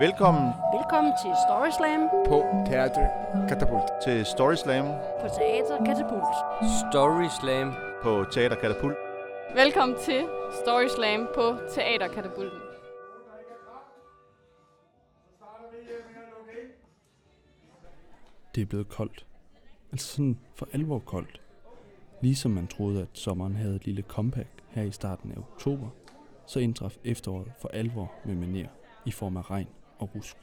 Velkommen Velkommen til Story Slam på Teater Katapult. til Story Slam på Teater Katapult. Story Slam. på Teater Katapult. Velkommen til Story Slam på Teaterkatapulten. Det er blevet koldt. Altså sådan for alvor koldt. Ligesom man troede, at sommeren havde et lille comeback her i starten af oktober, så indtraf efteråret for alvor med maner i form af regn og rusk.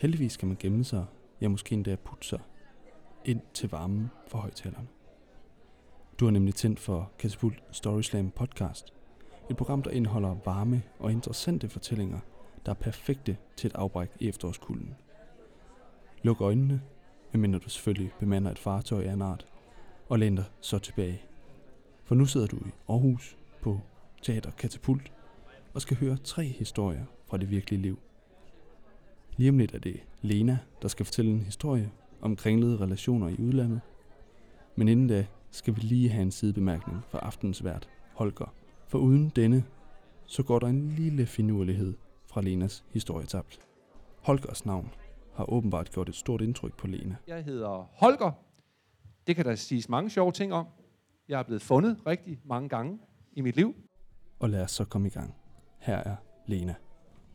Heldigvis kan man gemme sig, ja måske endda putte sig, ind til varmen for højtalerne. Du har nemlig tændt for Katapult Story Slam podcast. Et program, der indeholder varme og interessante fortællinger, der er perfekte til et afbræk i efterårskulden. Luk øjnene, medmindre du selvfølgelig bemander et fartøj af en art, og læn dig så tilbage. For nu sidder du i Aarhus på Teater Katapult og skal høre tre historier fra det virkelige liv. Lige om lidt er det Lena, der skal fortælle en historie om kringlede relationer i udlandet. Men inden da skal vi lige have en sidebemærkning fra aftenens vært, Holger. For uden denne, så går der en lille finurlighed fra Lenas historie tabt. Holgers navn har åbenbart gjort et stort indtryk på Lena. Jeg hedder Holger. Det kan der siges mange sjove ting om. Jeg er blevet fundet rigtig mange gange i mit liv. Og lad os så komme i gang. Her er Lena.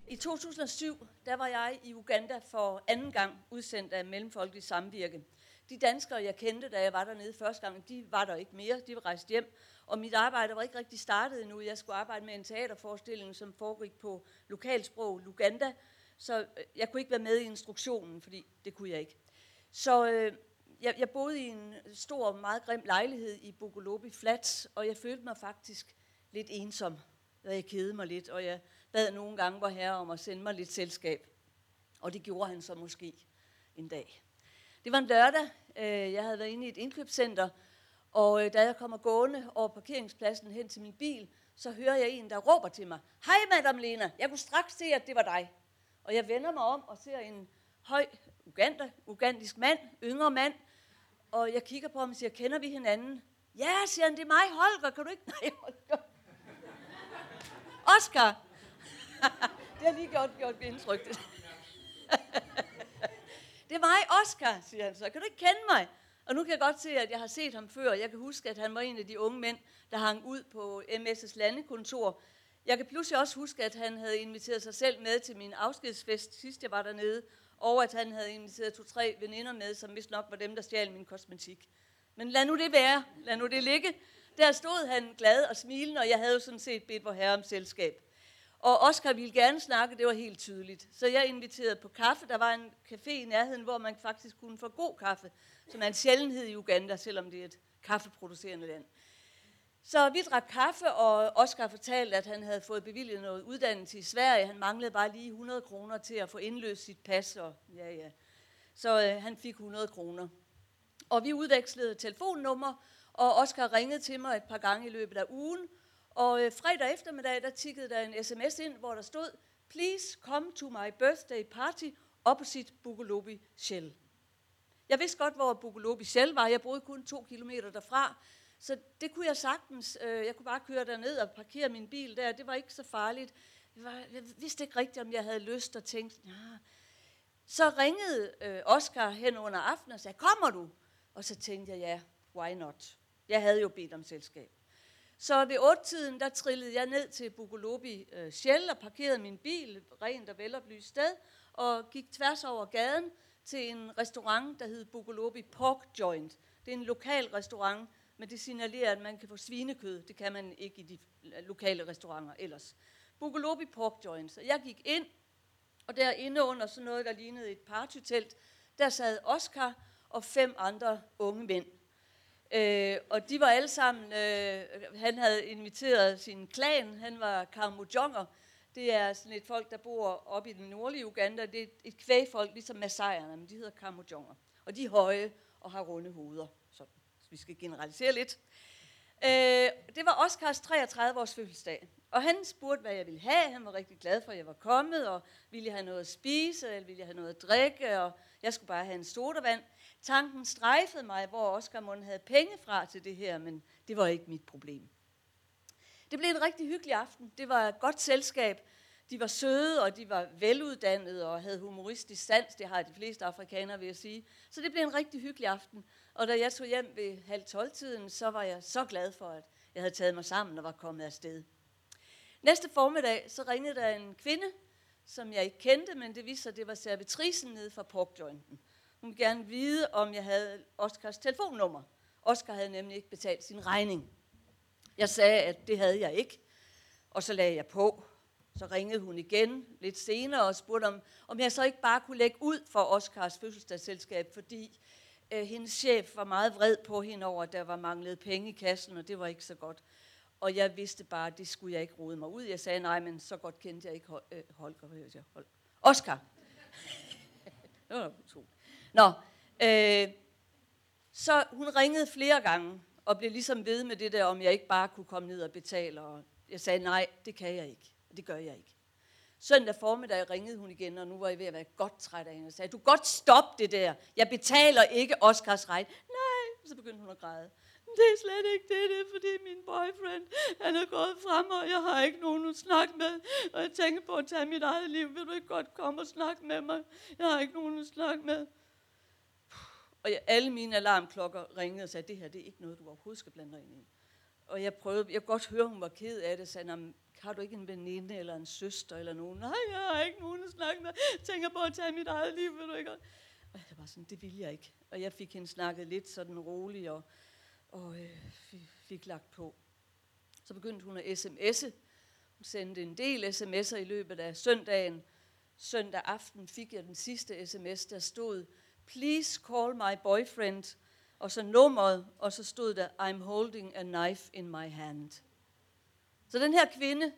I 2007, der var jeg i Uganda for anden gang udsendt af Mellemfolkelig Samvirke. De danskere, jeg kendte, da jeg var dernede første gang, de var der ikke mere. De var rejst hjem. Og mit arbejde var ikke rigtig startet endnu. Jeg skulle arbejde med en teaterforestilling, som foregik på lokalsprog Luganda. Så øh, jeg kunne ikke være med i instruktionen, fordi det kunne jeg ikke. Så øh, jeg, jeg boede i en stor, meget grim lejlighed i Bogolobi Flats, og jeg følte mig faktisk lidt ensom, da jeg kedede mig lidt, og jeg bad nogle gange vor herre om at sende mig lidt selskab. Og det gjorde han så måske en dag. Det var en lørdag. Øh, jeg havde været inde i et indkøbscenter, og øh, da jeg kommer gående over parkeringspladsen hen til min bil, så hører jeg en, der råber til mig, Hej, Madame Lena, jeg kunne straks se, at det var dig. Og jeg vender mig om og ser en høj ugander, ugandisk mand, yngre mand, og jeg kigger på ham og siger, kender vi hinanden? Ja, siger han, det er mig, Holger, kan du ikke? Nej, Holger. Oscar! det har lige gjort, gjort indtryk. det. det er mig, Oscar, siger han så. Kan du ikke kende mig? Og nu kan jeg godt se, at jeg har set ham før. Jeg kan huske, at han var en af de unge mænd, der hang ud på MS's landekontor. Jeg kan pludselig også huske, at han havde inviteret sig selv med til min afskedsfest, sidst jeg var dernede, og at han havde inviteret to-tre veninder med, som vist nok var dem, der stjal min kosmetik. Men lad nu det være. Lad nu det ligge. Der stod han glad og smilende, og jeg havde jo sådan set bedt vor herre om selskab. Og Oscar ville gerne snakke, det var helt tydeligt. Så jeg inviterede på kaffe. Der var en café i nærheden, hvor man faktisk kunne få god kaffe, som er en sjældenhed i Uganda, selvom det er et kaffeproducerende land. Så vi drak kaffe, og Oscar fortalte, at han havde fået bevilget noget uddannelse i Sverige. Han manglede bare lige 100 kroner til at få indløst sit pas, og ja, ja. Så øh, han fik 100 kroner. Og vi udvekslede telefonnummer, og Oscar ringede til mig et par gange i løbet af ugen. Og øh, fredag eftermiddag, der tikkede der en sms ind, hvor der stod, Please come to my birthday party opposite Bugolobi Shell. Jeg vidste godt, hvor Bugolobi Shell var. Jeg boede kun to kilometer derfra. Så det kunne jeg sagtens. Øh, Jeg kunne bare køre derned og parkere min bil der. Det var ikke så farligt. Jeg, var, jeg vidste ikke rigtigt, om jeg havde lyst og tænkte, ja. Så ringede øh, Oscar hen under aftenen og sagde, kommer du? Og så tænkte jeg, ja, why not? Jeg havde jo bedt om selskab. Så ved 8-tiden, der trillede jeg ned til Bugolobi øh, Shell og parkerede min bil, rent og veloplyst sted, og gik tværs over gaden til en restaurant, der hed Bugolobi Pork Joint. Det er en lokal restaurant, men det signalerer, at man kan få svinekød. Det kan man ikke i de lokale restauranter ellers. Bugolobi Pork Joint. Så jeg gik ind, og derinde under sådan noget, der lignede et partytelt, der sad Oscar og fem andre unge mænd. Øh, og de var alle sammen, øh, han havde inviteret sin klan, han var Kamujonger. Det er sådan et folk, der bor oppe i den nordlige Uganda. Det er et- kvægfolk, ligesom Masaierne, men de hedder Kamujonger. Og de er høje og har runde hoveder. Vi skal generalisere lidt. Øh, det var Oscars 33 års fødselsdag. Og han spurgte, hvad jeg ville have. Han var rigtig glad for, at jeg var kommet, og ville jeg have noget at spise, eller ville jeg have noget at drikke, og jeg skulle bare have en sodavand. Tanken strejfede mig, hvor Oscar Mund havde penge fra til det her, men det var ikke mit problem. Det blev en rigtig hyggelig aften. Det var et godt selskab. De var søde, og de var veluddannede og havde humoristisk sans. Det har de fleste afrikanere, vil jeg sige. Så det blev en rigtig hyggelig aften. Og da jeg tog hjem ved halv 12-tiden, så var jeg så glad for, at jeg havde taget mig sammen og var kommet afsted. Næste formiddag, så ringede der en kvinde, som jeg ikke kendte, men det viste sig, at det var servitrisen nede fra porkjointen. Hun ville gerne vide, om jeg havde Oscars telefonnummer. Oscar havde nemlig ikke betalt sin regning. Jeg sagde, at det havde jeg ikke, og så lagde jeg på. Så ringede hun igen lidt senere og spurgte, om, om jeg så ikke bare kunne lægge ud for Oscars fødselsdagsselskab, fordi øh, hendes chef var meget vred på hende over, at der var manglet penge i kassen, og det var ikke så godt. Og jeg vidste bare, at det skulle jeg ikke rode mig ud. Jeg sagde, nej, men så godt kendte jeg ikke Hol- øh, Holger. Hvad jeg? Hol- Oscar. det var utroligt. Nå, øh, så hun ringede flere gange, og blev ligesom ved med det der, om jeg ikke bare kunne komme ned og betale. Og jeg sagde, nej, det kan jeg ikke. Det gør jeg ikke. Søndag formiddag ringede hun igen, og nu var jeg ved at være godt træt af hende. Og sagde, du godt stop det der. Jeg betaler ikke Oscars regn. Nej, så begyndte hun at græde. Det er slet ikke det, det er fordi min boyfriend, han er gået frem, og jeg har ikke nogen at snakke med. Og jeg tænker på at tage mit eget liv. Vil du ikke godt komme og snakke med mig? Jeg har ikke nogen at snakke med. Og jeg, alle mine alarmklokker ringede og sagde, det her det er ikke noget, du overhovedet skal blande dig ind i. Og jeg prøvede, jeg kunne godt høre, hun var ked af det, sagde, "Nå, har du ikke en veninde eller en søster eller nogen? Nej, jeg har ikke nogen at snakke med. Jeg tænker på at tage mit eget liv, vil du ikke? Og jeg var sådan, det vil jeg ikke. Og jeg fik hende snakket lidt sådan rolig og, og øh, fik, fik lagt på. Så begyndte hun at sms'e. Hun sendte en del sms'er i løbet af søndagen. Søndag aften fik jeg den sidste sms, der stod, please call my boyfriend, og så nummeret, og så stod der, I'm holding a knife in my hand. Så den her kvinde,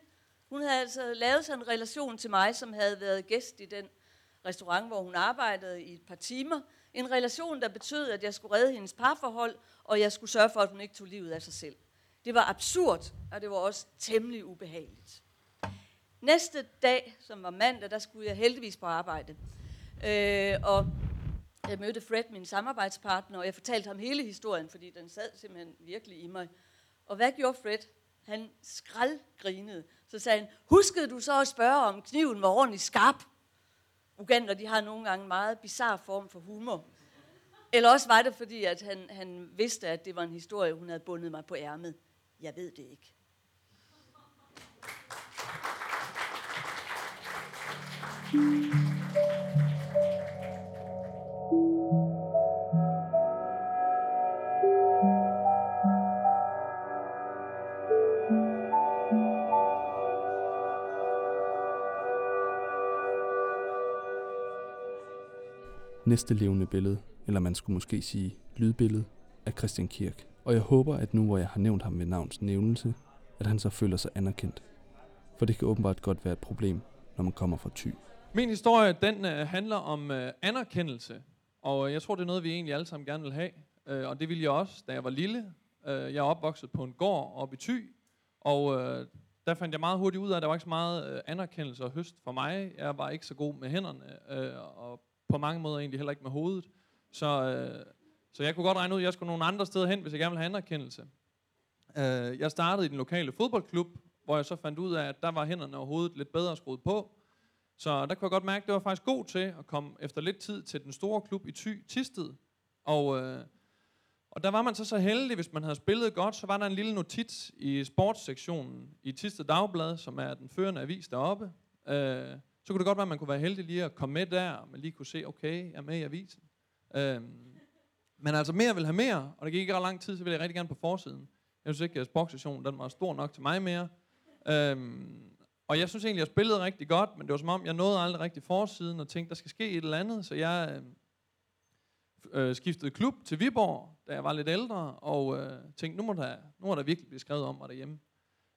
hun havde altså lavet sig en relation til mig, som havde været gæst i den restaurant, hvor hun arbejdede i et par timer. En relation, der betød, at jeg skulle redde hendes parforhold, og jeg skulle sørge for, at hun ikke tog livet af sig selv. Det var absurd, og det var også temmelig ubehageligt. Næste dag, som var mandag, der skulle jeg heldigvis på arbejde. Øh, og jeg mødte Fred, min samarbejdspartner, og jeg fortalte ham hele historien, fordi den sad simpelthen virkelig i mig. Og hvad gjorde Fred? Han skraldgrinede. Så sagde han, huskede du så at spørge, om kniven var ordentligt skarp? Uganda, de har nogle gange en meget bizarre form for humor. Eller også var det, fordi at han, han vidste, at det var en historie, hun havde bundet mig på ærmet. Jeg ved det ikke. Næste levende billede, eller man skulle måske sige lydbillede, af Christian Kirk. Og jeg håber, at nu hvor jeg har nævnt ham ved navns nævnelse, at han så føler sig anerkendt. For det kan åbenbart godt være et problem, når man kommer fra ty. Min historie, den øh, handler om øh, anerkendelse. Og øh, jeg tror, det er noget, vi egentlig alle sammen gerne vil have. Øh, og det ville jeg også, da jeg var lille. Øh, jeg er opvokset på en gård oppe i Thy. Og øh, der fandt jeg meget hurtigt ud af, at der var ikke så meget øh, anerkendelse og høst for mig. Jeg var ikke så god med hænderne, øh, og på mange måder egentlig heller ikke med hovedet. Så, øh, så jeg kunne godt regne ud, at jeg skulle nogle andre steder hen, hvis jeg gerne ville have anerkendelse. Øh, jeg startede i den lokale fodboldklub, hvor jeg så fandt ud af, at der var hænderne og hovedet lidt bedre skruet på. Så der kunne jeg godt mærke, at det var faktisk god til at komme efter lidt tid til den store klub i Thy, Tisted. Og, øh, og der var man så så heldig, hvis man havde spillet godt, så var der en lille notits i sportssektionen i Tisted Dagblad, som er den førende avis deroppe. Øh, så kunne det godt være, at man kunne være heldig lige at komme med der, og man lige kunne se, okay, jeg er med i avisen. Øhm, men altså mere vil have mere, og det gik ikke ret lang tid, så ville jeg rigtig gerne på forsiden. Jeg synes ikke, at sportsstationen den var stor nok til mig mere. Øhm, og jeg synes egentlig, at jeg spillede rigtig godt, men det var som om, jeg nåede aldrig rigtig forsiden og tænkte, der skal ske et eller andet. Så jeg øh, øh, skiftede klub til Viborg, da jeg var lidt ældre, og øh, tænkte, nu må, der, nu må der virkelig blive skrevet om mig derhjemme.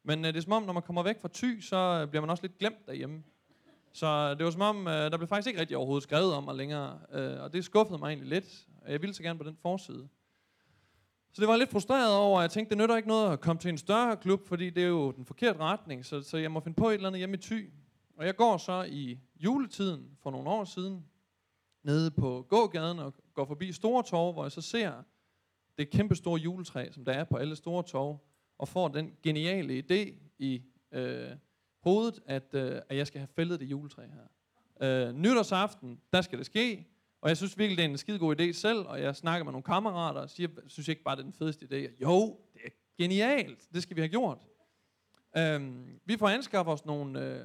Men øh, det er som om, når man kommer væk fra Thy, så øh, bliver man også lidt glemt derhjemme. Så det var som om, øh, der blev faktisk ikke rigtig overhovedet skrevet om mig længere, øh, og det skuffede mig egentlig lidt. Jeg ville så gerne på den forside. Så det var jeg lidt frustreret over, at jeg tænkte, det nytter ikke noget at komme til en større klub, fordi det er jo den forkerte retning, så, så jeg må finde på et eller andet hjemme i Thy. Og jeg går så i juletiden for nogle år siden, nede på gågaden og går forbi Store Torv, hvor jeg så ser det kæmpe store juletræ, som der er på alle store torv, og får den geniale idé i øh, hovedet, at, øh, at jeg skal have fældet det juletræ her. Øh, nytårsaften, der skal det ske, og jeg synes virkelig, det er en skide god idé selv, og jeg snakker med nogle kammerater og siger, jeg synes ikke bare, det er den fedeste idé. Jo, det er genialt, det skal vi have gjort. Øh, vi får anskaffet os nogle, øh,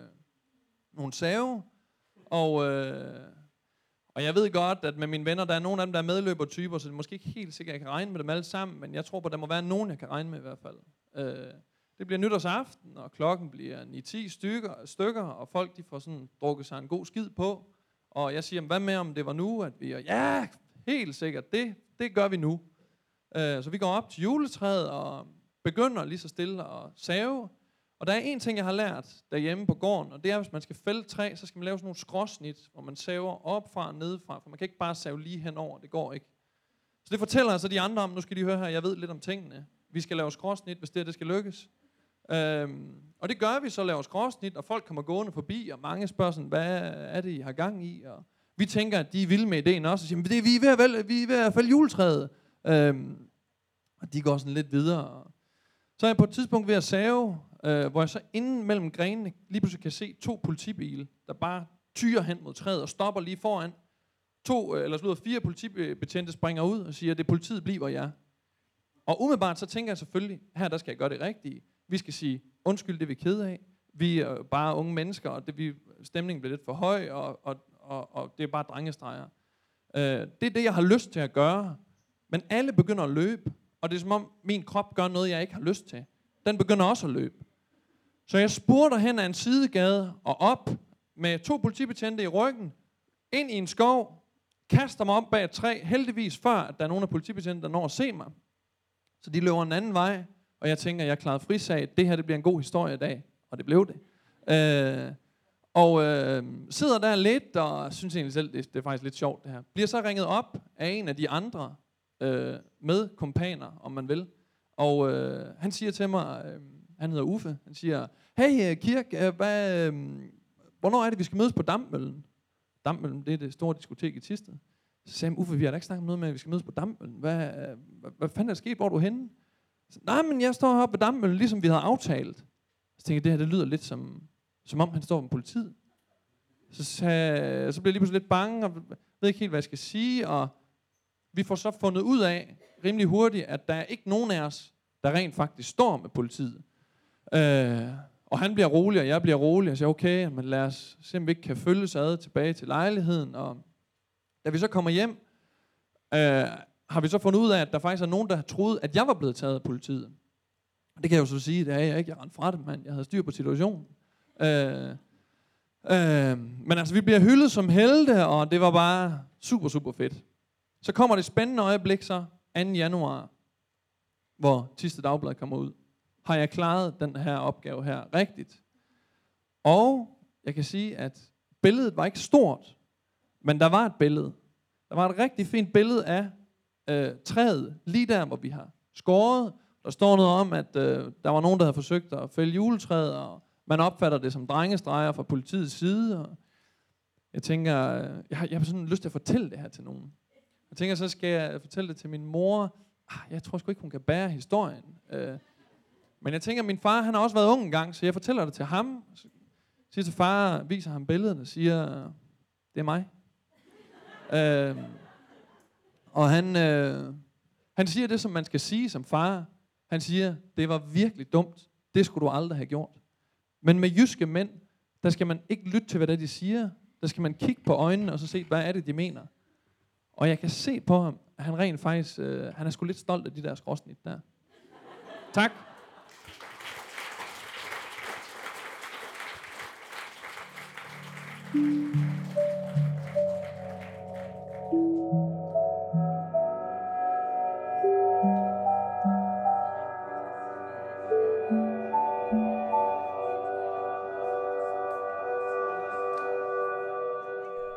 nogle save, og, øh, og jeg ved godt, at med mine venner, der er nogle af dem, der er medløbertyper, så det er måske ikke helt sikkert, at jeg kan regne med dem alle sammen, men jeg tror på, at der må være nogen, jeg kan regne med i hvert fald. Øh, det bliver nytårsaften, og klokken bliver 9-10 stykker, stykker, og folk de får sådan drukket sig en god skid på. Og jeg siger, hvad med om det var nu, at vi Og ja, helt sikkert, det, det gør vi nu. Øh, så vi går op til juletræet og begynder lige så stille at save. Og der er en ting, jeg har lært derhjemme på gården, og det er, at hvis man skal fælde træ, så skal man lave sådan nogle skråsnit, hvor man saver op fra og nedefra, for man kan ikke bare save lige henover, det går ikke. Så det fortæller altså de andre om, nu skal de høre her, jeg ved lidt om tingene. Vi skal lave skråsnit, hvis det, her, det skal lykkes. Øhm, og det gør vi så, laver skråsnit, og folk kommer gående forbi, og mange spørger sådan, hvad er det, I har gang i? Og vi tænker, at de er vilde med ideen også, og siger, men det, vi, er ved at vælge, vi er ved at fælde juletræet. Øhm, og de går sådan lidt videre. Så er jeg på et tidspunkt ved at save, øh, hvor jeg så inden mellem grenene lige pludselig kan se to politibiler, der bare tyrer hen mod træet og stopper lige foran. To, øh, eller slutter fire politibetjente springer ud og siger, det politiet bliver jer. Og umiddelbart så tænker jeg selvfølgelig, her der skal jeg gøre det rigtige. Vi skal sige, undskyld, det er vi ked af. Vi er bare unge mennesker, og det, vi, stemningen bliver lidt for høj, og, og, og, og det er bare drengestreger. Øh, det er det, jeg har lyst til at gøre. Men alle begynder at løbe, og det er som om min krop gør noget, jeg ikke har lyst til. Den begynder også at løbe. Så jeg spurgte hen ad en sidegade og op med to politibetjente i ryggen, ind i en skov, kaster mig op bag et træ, heldigvis før, at der er nogen af politibetjente, der når at se mig. Så de løber en anden vej, og jeg tænker, jeg klarede frisag. Det her det bliver en god historie i dag. Og det blev det. Øh, og øh, sidder der lidt, og synes egentlig selv, det, det er faktisk lidt sjovt det her. Bliver så ringet op af en af de andre øh, med kompaner, om man vil. Og øh, han siger til mig, øh, han hedder Uffe, han siger, hey øh, Kirk, øh, hvad, øh, hvornår er det, vi skal mødes på Dammøllen? Dammøllen, det er det store diskotek i Tisted. Så sagde han, Uffe, vi har da ikke snakket om noget med, at vi skal mødes på Dammøllen. Hvad, øh, hvad, hvad fanden er der sket? Hvor er du henne? Så, Nej, men jeg står heroppe på Dammøllen, ligesom vi havde aftalt. Så tænkte jeg, det her det lyder lidt som, som om han står med politiet. Så, sagde, så blev jeg lige pludselig lidt bange, og ved ikke helt, hvad jeg skal sige, og vi får så fundet ud af rimelig hurtigt, at der er ikke nogen af os, der rent faktisk står med politiet. Øh, og han bliver rolig, og jeg bliver rolig, og siger, okay, men lad os se, om vi ikke kan følges ad tilbage til lejligheden. Og da vi så kommer hjem, øh, har vi så fundet ud af, at der faktisk er nogen, der har troet, at jeg var blevet taget af politiet. Det kan jeg jo så sige, det er jeg ikke. Jeg rendte fra det, mand. Jeg havde styr på situationen. Øh, øh, men altså, vi bliver hyldet som helte, og det var bare super, super fedt. Så kommer det spændende øjeblik så, 2. januar, hvor Tiste Dagblad kommer ud. Har jeg klaret den her opgave her rigtigt? Og jeg kan sige, at billedet var ikke stort, men der var et billede. Der var et rigtig fint billede af øh, træet, lige der, hvor vi har skåret. Der står noget om, at øh, der var nogen, der havde forsøgt at fælde juletræet, og man opfatter det som drengestreger fra politiets side. Og jeg tænker, øh, jeg har, jeg har sådan lyst til at fortælle det her til nogen. Jeg tænker, så skal jeg fortælle det til min mor. Ah, jeg tror sgu ikke, hun kan bære historien. Øh, men jeg tænker, min far, han har også været ung engang, så jeg fortæller det til ham. Så siger til far, viser ham billederne og siger, det er mig. øh, og han, øh, han siger det, som man skal sige som far. Han siger, det var virkelig dumt. Det skulle du aldrig have gjort. Men med jyske mænd, der skal man ikke lytte til, hvad det er, de siger. Der skal man kigge på øjnene og så se, hvad er det, de mener. Og jeg kan se på ham, at han rent faktisk, øh, han er sgu lidt stolt af de der skråsnit der. tak.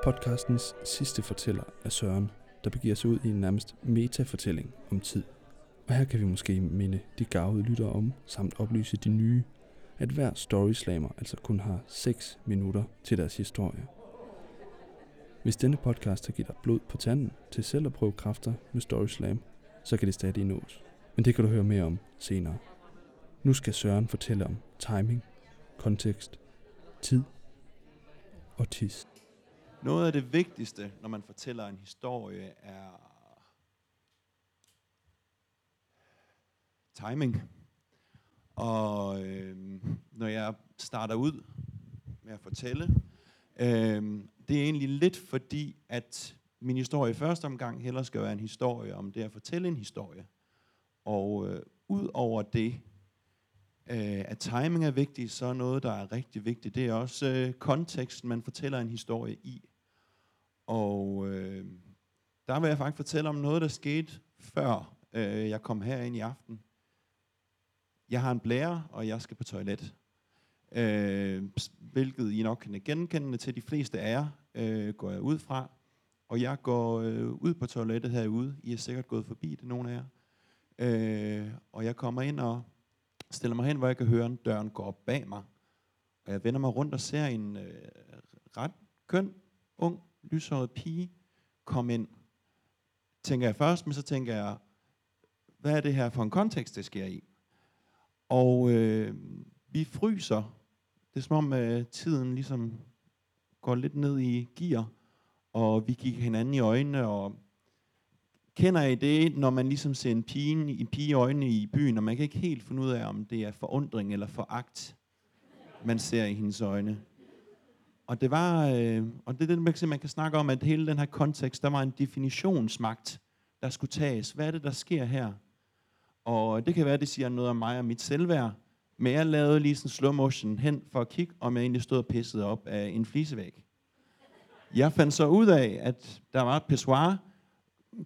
Podcastens sidste fortæller er Søren, der begiver sig ud i en nærmest metafortælling om tid. Og her kan vi måske minde de gavede lyttere om, samt oplyse de nye, at hver storyslammer altså kun har 6 minutter til deres historie. Hvis denne podcast har givet dig blod på tanden til selv at prøve kræfter med Storyslam, så kan det stadig nås. Men det kan du høre mere om senere. Nu skal Søren fortælle om timing, kontekst, tid og tis. Noget af det vigtigste, når man fortæller en historie, er timing. Og øh, når jeg starter ud med at fortælle, øh, det er egentlig lidt fordi, at min historie i første omgang heller skal være en historie om det at fortælle en historie. Og øh, ud over det, øh, at timing er vigtigt, så er noget, der er rigtig vigtigt, det er også øh, konteksten, man fortæller en historie i. Og øh, der vil jeg faktisk fortælle om noget, der skete før øh, jeg kom herind i aften. Jeg har en blære, og jeg skal på toilet. Øh, hvilket I nok kan genkende til de fleste af jer, øh, går jeg ud fra. Og jeg går øh, ud på toilettet herude. I er sikkert gået forbi det, nogle af jer. Øh, og jeg kommer ind og stiller mig hen, hvor jeg kan høre, at døren går op bag mig. Og jeg vender mig rundt og ser en øh, ret køn, ung, lyshåret pige komme ind. Tænker jeg først, men så tænker jeg, hvad er det her for en kontekst, det sker i? Og øh, vi fryser. Det er som om øh, tiden ligesom går lidt ned i gear, og vi kigger hinanden i øjnene, og kender I det, når man ligesom ser en pige, en pige i øjnene i byen, og man kan ikke helt finde ud af, om det er forundring eller foragt, man ser i hendes øjne. Og det var, øh, og det er det, man kan snakke om, at hele den her kontekst, der var en definitionsmagt, der skulle tages. Hvad er det, der sker her? Og det kan være, at det siger noget om mig og mit selvværd. Men jeg lavede lige sådan slow motion hen for at kigge, om jeg egentlig stod og pissede op af en flisevæg. Jeg fandt så ud af, at der var et pissoir,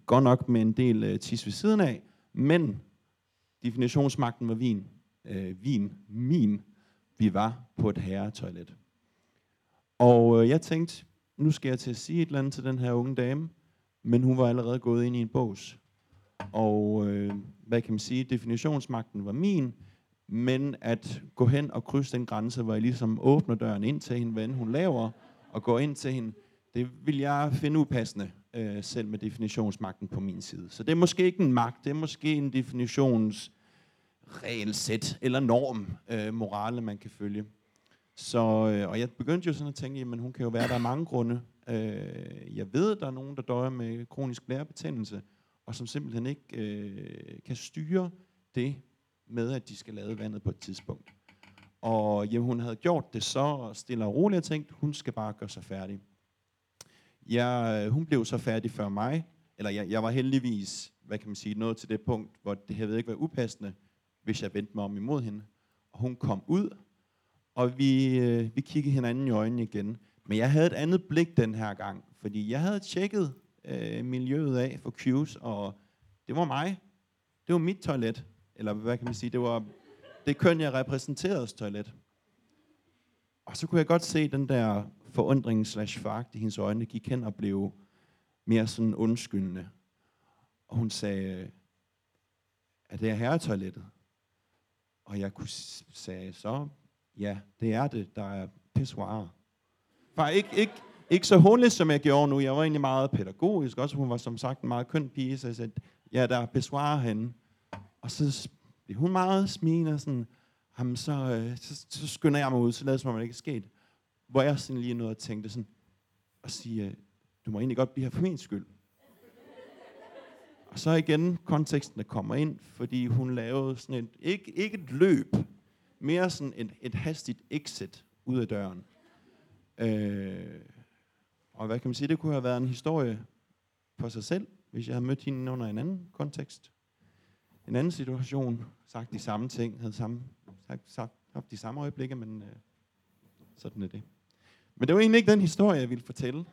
godt nok med en del øh, tis ved siden af, men definitionsmagten var vin. Øh, vin, min. Vi var på et herretoilet. Og øh, jeg tænkte, nu skal jeg til at sige et eller andet til den her unge dame, men hun var allerede gået ind i en bås. Og øh, hvad kan man sige, definitionsmagten var min, men at gå hen og krydse den grænse, hvor jeg ligesom åbner døren ind til hende, hvad end hun laver, og går ind til hende, det vil jeg finde upassende, øh, selv med definitionsmagten på min side. Så det er måske ikke en magt, det er måske en definitions regelsæt eller norm, øh, morale, man kan følge. Så, øh, og jeg begyndte jo sådan at tænke, jamen hun kan jo være, der er mange grunde. Øh, jeg ved, der er nogen, der døjer med kronisk blærebetændelse, og som simpelthen ikke øh, kan styre det med, at de skal lade vandet på et tidspunkt. Og jamen, hun havde gjort det så stille og roligt og tænkt, hun skal bare gøre sig færdig. Jeg, øh, hun blev så færdig før mig, eller jeg, jeg var heldigvis, hvad kan man sige, nået til det punkt, hvor det havde ikke været upassende, hvis jeg vendte mig om imod hende. Og hun kom ud, og vi, øh, vi kiggede hinanden i øjnene igen. Men jeg havde et andet blik den her gang, fordi jeg havde tjekket øh, miljøet af for cues, og det var mig. Det var mit toilet. Eller hvad kan man sige, det var det køn, jeg repræsenterede toilet. Og så kunne jeg godt se den der forundring slash foragt i hendes øjne, gik hen og blev mere sådan undskyldende. Og hun sagde, er det herretoilettet? Og jeg kunne sagde så, ja, det er det, der er pissoir. For ikke, ikke, ikke så hundligt, som jeg gjorde nu. Jeg var egentlig meget pædagogisk. Også hun var som sagt en meget køn pige, så jeg sagde, ja, der er pissoir henne. Og så blev hun meget smilende og sådan, jamen så, øh, så, så skynder jeg mig ud, så lader som om det ikke er sket. Hvor jeg sådan lige noget og tænkte sådan, og sige, øh, du må egentlig godt blive her for min skyld. Og så igen konteksten, der kommer ind, fordi hun lavede sådan et, ikke, ikke et løb, mere sådan et, et hastigt exit ud af døren. Øh, og hvad kan man sige, det kunne have været en historie for sig selv, hvis jeg havde mødt hende under en anden kontekst. En anden situation, sagt de samme ting, havde samme, sagt, sagt, haft de samme øjeblikke, men øh, sådan er det. Men det var egentlig ikke den historie, jeg ville fortælle.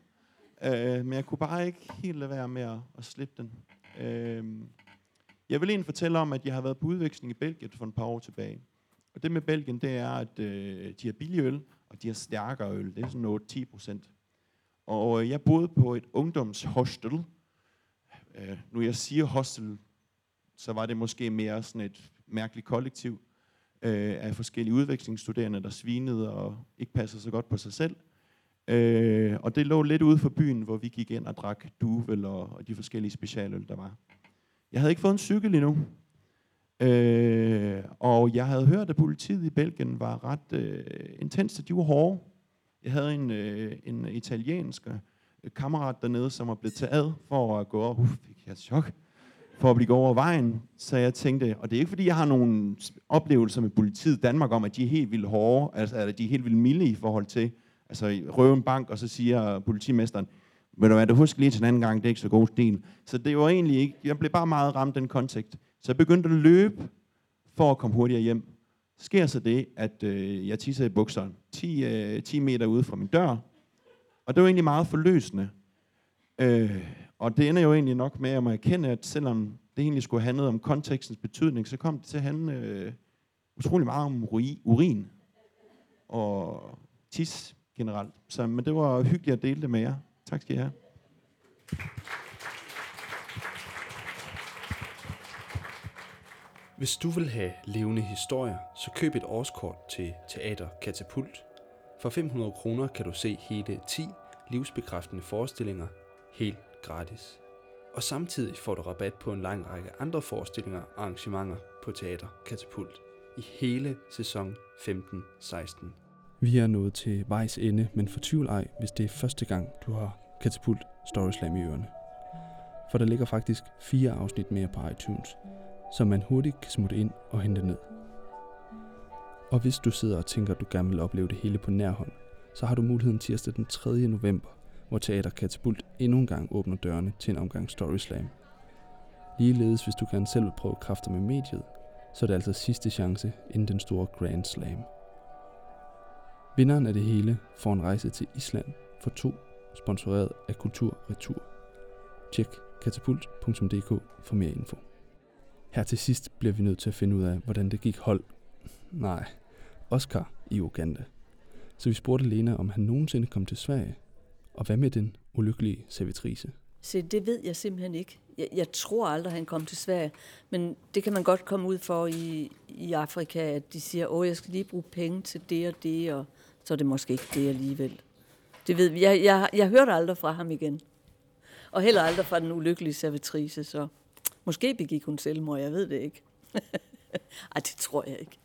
Øh, men jeg kunne bare ikke helt lade være med at, at slippe den. Øh, jeg vil egentlig fortælle om, at jeg har været på udveksling i Belgien for en par år tilbage. Og det med Belgien, det er, at øh, de har billig øl, og de har stærkere øl. Det er sådan noget 10 procent. Og øh, jeg boede på et ungdomshostel. Øh, nu jeg siger hostel, så var det måske mere sådan et mærkeligt kollektiv øh, af forskellige udvekslingsstuderende, der svinede og ikke passede så godt på sig selv. Øh, og det lå lidt ude for byen, hvor vi gik ind og drak duvel og, og de forskellige specialøl, der var. Jeg havde ikke fået en cykel endnu. Øh, og jeg havde hørt, at politiet i Belgien var ret øh, intense. De var hårde. Jeg havde en, øh, en italiensk øh, kammerat dernede, som var blevet taget for at gå over. Uff, fik jeg chok for at blive over vejen. Så jeg tænkte, og det er ikke fordi, jeg har nogle oplevelser med politiet i Danmark om, at de er helt vildt hårde, altså at de er helt vildt milde i forhold til, altså røve en bank, og så siger politimesteren, men du hvad, du husk lige til en anden gang, det er ikke så god stil. Så det var egentlig ikke, jeg blev bare meget ramt den kontekst. Så jeg begyndte at løbe for at komme hurtigere hjem. Sker så det, at øh, jeg tisser i bukserne 10, øh, 10 meter ude fra min dør. Og det var egentlig meget forløsende. Øh, og det ender jo egentlig nok med at må erkende, at selvom det egentlig skulle handle om kontekstens betydning, så kom det til at handle øh, utrolig meget om urin og tis generelt. Så, men det var hyggeligt at dele det med jer. Tak skal I have. Hvis du vil have levende historier, så køb et årskort til Teater Katapult. For 500 kroner kan du se hele 10 livsbekræftende forestillinger helt gratis. Og samtidig får du rabat på en lang række andre forestillinger og arrangementer på Teater Katapult i hele sæson 15-16. Vi er nået til vejs ende, men fortvivl ej, hvis det er første gang, du har Katapult Story Slam i ørerne. For der ligger faktisk fire afsnit mere på iTunes, så man hurtigt kan smutte ind og hente ned. Og hvis du sidder og tænker, at du gerne vil opleve det hele på nærhånd, så har du muligheden tirsdag den 3. november, hvor Teater Katapult endnu en gang åbner dørene til en omgang Story Slam. Ligeledes hvis du gerne selv vil prøve kræfter med mediet, så er det altså sidste chance inden den store Grand Slam. Vinderen af det hele får en rejse til Island for to, sponsoreret af Kultur Retur. Tjek katapult.dk for mere info. Her til sidst bliver vi nødt til at finde ud af, hvordan det gik hold. Nej, Oscar i Uganda. Så vi spurgte Lena, om han nogensinde kom til Sverige. Og hvad med den ulykkelige servitrice? Se, det ved jeg simpelthen ikke. Jeg, jeg tror aldrig, han kom til Sverige. Men det kan man godt komme ud for i, i Afrika, at de siger, åh, jeg skal lige bruge penge til det og det, og så er det måske ikke det alligevel. Det ved vi. Jeg, jeg, jeg hørte aldrig fra ham igen. Og heller aldrig fra den ulykkelige servitrice, så måske begik hun selvmord, jeg ved det ikke. Ej, det tror jeg ikke.